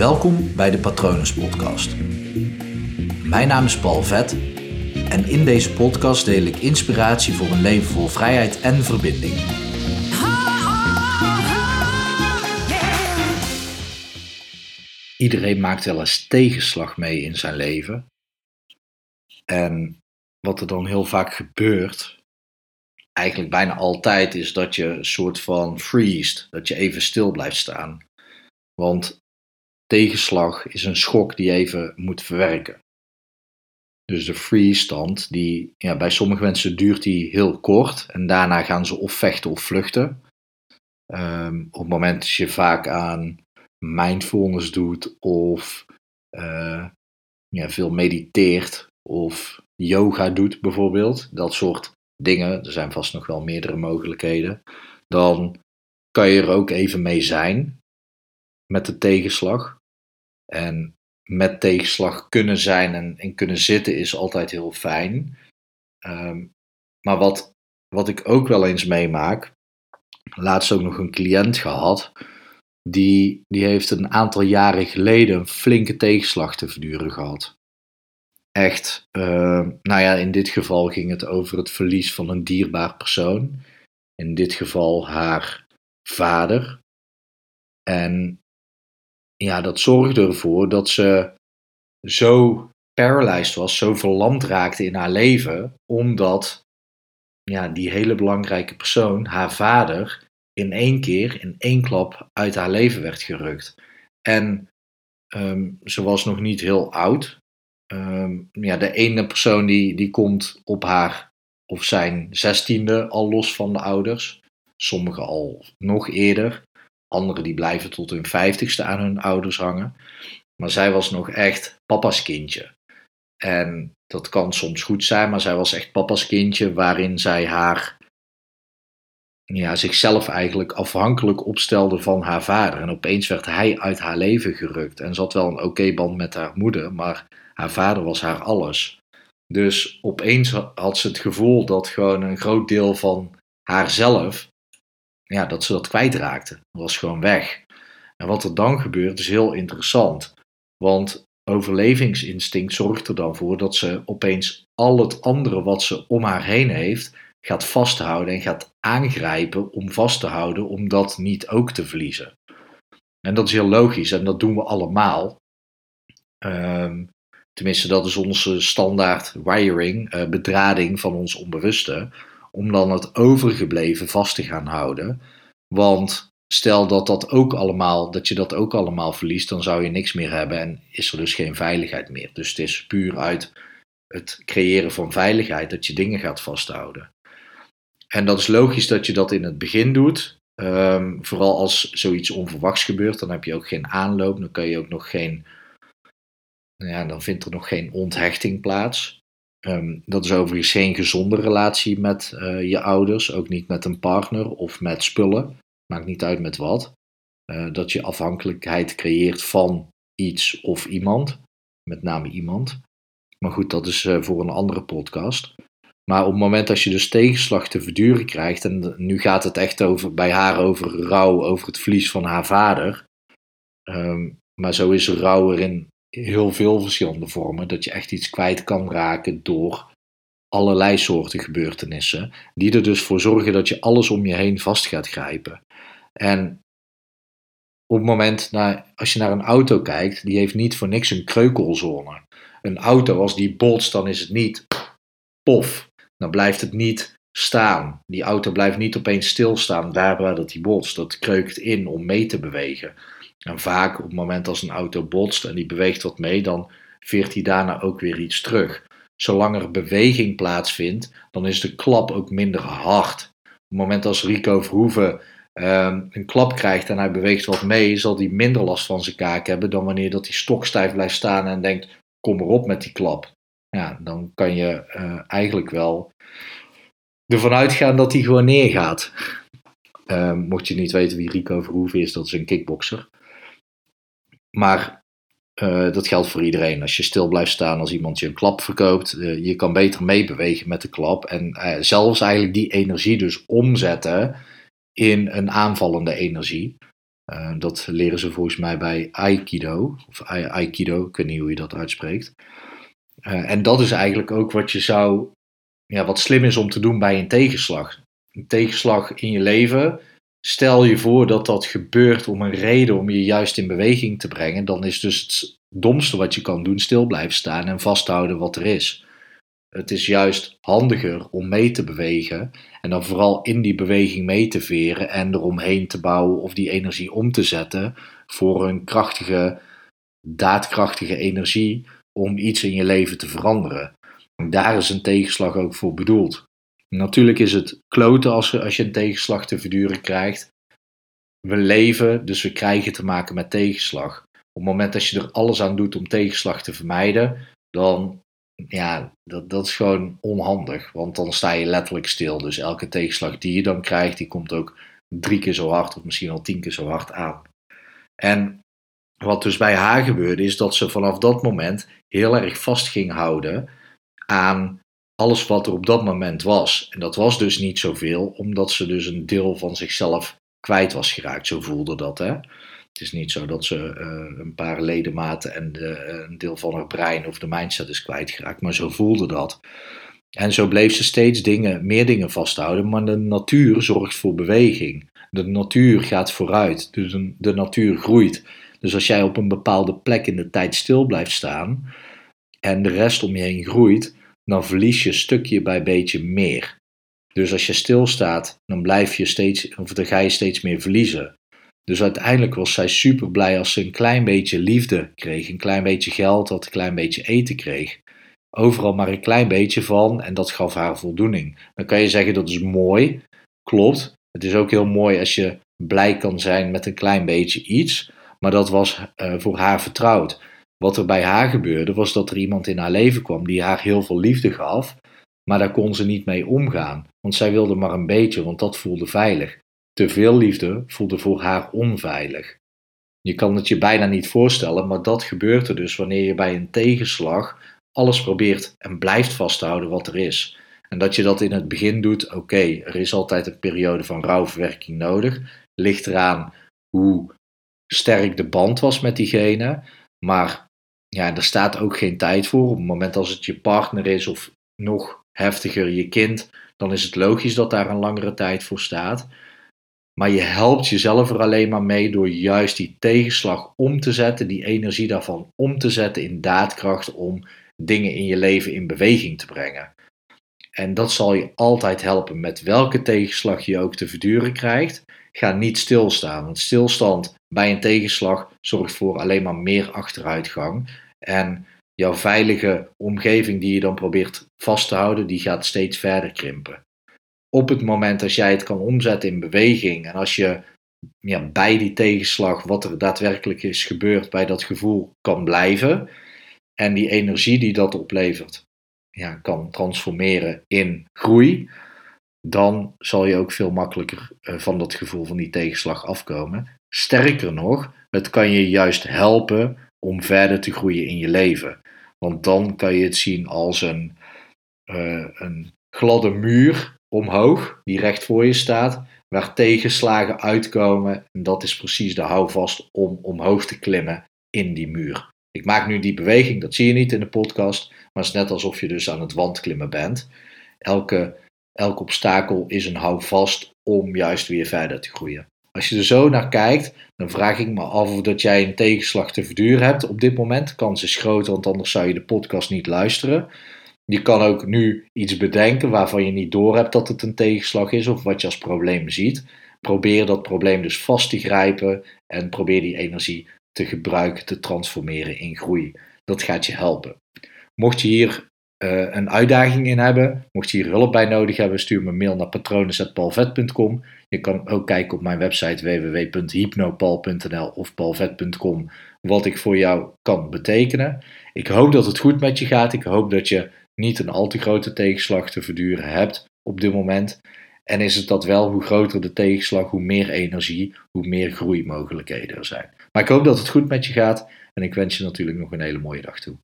Welkom bij de Patronus Podcast. Mijn naam is Paul Vet en in deze podcast deel ik inspiratie voor een leven vol vrijheid en verbinding. Iedereen maakt wel eens tegenslag mee in zijn leven. En wat er dan heel vaak gebeurt, eigenlijk bijna altijd, is dat je een soort van freest, dat je even stil blijft staan. Want tegenslag is een schok die je even moet verwerken. Dus de freeze stand, die, ja, bij sommige mensen duurt die heel kort en daarna gaan ze of vechten of vluchten. Um, op het moment dat je vaak aan mindfulness doet of uh, ja, veel mediteert of yoga doet bijvoorbeeld, dat soort dingen, er zijn vast nog wel meerdere mogelijkheden, dan kan je er ook even mee zijn met de tegenslag. En met tegenslag kunnen zijn en, en kunnen zitten is altijd heel fijn. Um, maar wat, wat ik ook wel eens meemaak, laatst ook nog een cliënt gehad, die, die heeft een aantal jaren geleden een flinke tegenslag te verduren gehad. Echt, uh, nou ja, in dit geval ging het over het verlies van een dierbaar persoon. In dit geval haar vader. En ja, dat zorgde ervoor dat ze zo paralyzed was, zo verlamd raakte in haar leven, omdat ja, die hele belangrijke persoon, haar vader, in één keer, in één klap uit haar leven werd gerukt. En um, ze was nog niet heel oud. Um, ja, de ene persoon die, die komt op haar of zijn zestiende al los van de ouders. Sommigen al nog eerder. Anderen die blijven tot hun vijftigste aan hun ouders hangen. Maar zij was nog echt papa's kindje. En dat kan soms goed zijn, maar zij was echt papa's kindje waarin zij haar, ja, zichzelf eigenlijk afhankelijk opstelde van haar vader. En opeens werd hij uit haar leven gerukt. En ze had wel een oké band met haar moeder, maar haar vader was haar alles. Dus opeens had ze het gevoel dat gewoon een groot deel van haarzelf ja, dat ze dat kwijtraakte. Dat was gewoon weg. En wat er dan gebeurt is heel interessant. Want overlevingsinstinct zorgt er dan voor dat ze opeens al het andere wat ze om haar heen heeft, gaat vasthouden en gaat aangrijpen om vast te houden, om dat niet ook te verliezen. En dat is heel logisch en dat doen we allemaal. Um, tenminste, dat is onze standaard wiring, uh, bedrading van ons onbewuste om dan het overgebleven vast te gaan houden. Want stel dat, dat, ook allemaal, dat je dat ook allemaal verliest, dan zou je niks meer hebben en is er dus geen veiligheid meer. Dus het is puur uit het creëren van veiligheid dat je dingen gaat vasthouden. En dat is logisch dat je dat in het begin doet. Um, vooral als zoiets onverwachts gebeurt, dan heb je ook geen aanloop, dan kan je ook nog geen, ja, dan vindt er nog geen onthechting plaats. Um, dat is overigens geen gezonde relatie met uh, je ouders, ook niet met een partner of met spullen. Maakt niet uit met wat. Uh, dat je afhankelijkheid creëert van iets of iemand, met name iemand. Maar goed, dat is uh, voor een andere podcast. Maar op het moment dat je dus tegenslag te verduren krijgt, en nu gaat het echt over, bij haar over rouw, over het verlies van haar vader. Um, maar zo is rouw erin heel veel verschillende vormen. Dat je echt iets kwijt kan raken door allerlei soorten gebeurtenissen. Die er dus voor zorgen dat je alles om je heen vast gaat grijpen. En op het moment, nou, als je naar een auto kijkt, die heeft niet voor niks een kreukelzone. Een auto, als die botst, dan is het niet pof. Dan blijft het niet staan. Die auto blijft niet opeens stilstaan daar waar dat die botst. Dat kreukt in om mee te bewegen. En vaak op het moment als een auto botst en die beweegt wat mee, dan veert hij daarna ook weer iets terug. Zolang er beweging plaatsvindt, dan is de klap ook minder hard. Op het moment als Rico Verhoeven um, een klap krijgt en hij beweegt wat mee, zal hij minder last van zijn kaak hebben dan wanneer dat hij stokstijf blijft staan en denkt: kom erop met die klap. Ja, dan kan je uh, eigenlijk wel ervan uitgaan dat hij gewoon neergaat. Uh, mocht je niet weten wie Rico Verhoeven is, dat is een kickboxer. Maar uh, dat geldt voor iedereen. Als je stil blijft staan als iemand je een klap verkoopt, uh, je kan beter meebewegen met de klap. En uh, zelfs eigenlijk die energie dus omzetten in een aanvallende energie. Dat leren ze volgens mij bij Aikido, of Aikido, ik weet niet hoe je dat uitspreekt. En dat is eigenlijk ook wat je zou, ja, wat slim is om te doen bij een tegenslag. Een tegenslag in je leven, stel je voor dat dat gebeurt om een reden om je juist in beweging te brengen, dan is dus het domste wat je kan doen stil blijven staan en vasthouden wat er is. Het is juist handiger om mee te bewegen en dan vooral in die beweging mee te veren en eromheen te bouwen of die energie om te zetten voor een krachtige, daadkrachtige energie om iets in je leven te veranderen. En daar is een tegenslag ook voor bedoeld. Natuurlijk is het kloten als, als je een tegenslag te verduren krijgt. We leven, dus we krijgen te maken met tegenslag. Op het moment dat je er alles aan doet om tegenslag te vermijden, dan ja, dat, dat is gewoon onhandig. Want dan sta je letterlijk stil. Dus elke tegenslag die je dan krijgt, die komt ook drie keer zo hard of misschien al tien keer zo hard aan. En wat dus bij haar gebeurde, is dat ze vanaf dat moment heel erg vast ging houden aan alles wat er op dat moment was. En dat was dus niet zoveel, omdat ze dus een deel van zichzelf kwijt was geraakt. Zo voelde dat, hè. Het is niet zo dat ze uh, een paar ledematen en de, een deel van haar brein of de mindset is kwijtgeraakt, maar zo voelde dat. En zo bleef ze steeds dingen, meer dingen vasthouden, maar de natuur zorgt voor beweging. De natuur gaat vooruit, dus de natuur groeit. Dus als jij op een bepaalde plek in de tijd stil blijft staan en de rest om je heen groeit, dan verlies je stukje bij beetje meer. Dus als je stilstaat, dan blijf je steeds, of dan ga je steeds meer verliezen. Dus uiteindelijk was zij super blij als ze een klein beetje liefde kreeg, een klein beetje geld, dat een klein beetje eten kreeg. Overal maar een klein beetje van en dat gaf haar voldoening. Dan kan je zeggen dat is mooi, klopt. Het is ook heel mooi als je blij kan zijn met een klein beetje iets, maar dat was uh, voor haar vertrouwd. Wat er bij haar gebeurde was dat er iemand in haar leven kwam die haar heel veel liefde gaf, maar daar kon ze niet mee omgaan, want zij wilde maar een beetje, want dat voelde veilig. Te veel liefde voelde voor haar onveilig. Je kan het je bijna niet voorstellen, maar dat gebeurt er dus wanneer je bij een tegenslag alles probeert en blijft vasthouden wat er is. En dat je dat in het begin doet, oké, er is altijd een periode van rouwverwerking nodig. Ligt eraan hoe sterk de band was met diegene. Maar ja, er staat ook geen tijd voor. Op het moment als het je partner is of nog heftiger je kind, dan is het logisch dat daar een langere tijd voor staat. Maar je helpt jezelf er alleen maar mee door juist die tegenslag om te zetten, die energie daarvan om te zetten in daadkracht om dingen in je leven in beweging te brengen. En dat zal je altijd helpen met welke tegenslag je ook te verduren krijgt. Ga niet stilstaan, want stilstand bij een tegenslag zorgt voor alleen maar meer achteruitgang. En jouw veilige omgeving die je dan probeert vast te houden, die gaat steeds verder krimpen op het moment als jij het kan omzetten in beweging en als je bij die tegenslag, wat er daadwerkelijk is gebeurd, bij dat gevoel kan blijven en die energie die dat oplevert, ja, kan transformeren in groei, dan zal je ook veel makkelijker uh, van dat gevoel van die tegenslag afkomen. Sterker nog, het kan je juist helpen om verder te groeien in je leven. Want dan kan je het zien als een, uh, een gladde muur omhoog, die recht voor je staat, waar tegenslagen uitkomen. En dat is precies de houvast om omhoog te klimmen in die muur. Ik maak nu die beweging, dat zie je niet in de podcast, maar het is net alsof je dus aan het wandklimmen bent. Elke, elk obstakel is een houvast om juist weer verder te groeien. Als je er zo naar kijkt, dan vraag ik me af of dat jij een tegenslag te verduren hebt op dit moment. De kans is groot, want anders zou je de podcast niet luisteren. Je kan ook nu iets bedenken waarvan je niet doorhebt dat het een tegenslag is of wat je als probleem ziet. Probeer dat probleem dus vast te grijpen en probeer die energie te gebruiken, te transformeren in groei. Dat gaat je helpen. Mocht je hier uh, een uitdaging in hebben, mocht je hier hulp bij nodig hebben, stuur me een mail naar patronen.palvet.com. Je kan ook kijken op mijn website www.hypnopal.nl of palvet.com wat ik voor jou kan betekenen. Ik hoop dat het goed met je gaat. Ik hoop dat je niet een al te grote tegenslag te verduren hebt op dit moment. En is het dat wel, hoe groter de tegenslag, hoe meer energie, hoe meer groeimogelijkheden er zijn. Maar ik hoop dat het goed met je gaat en ik wens je natuurlijk nog een hele mooie dag toe.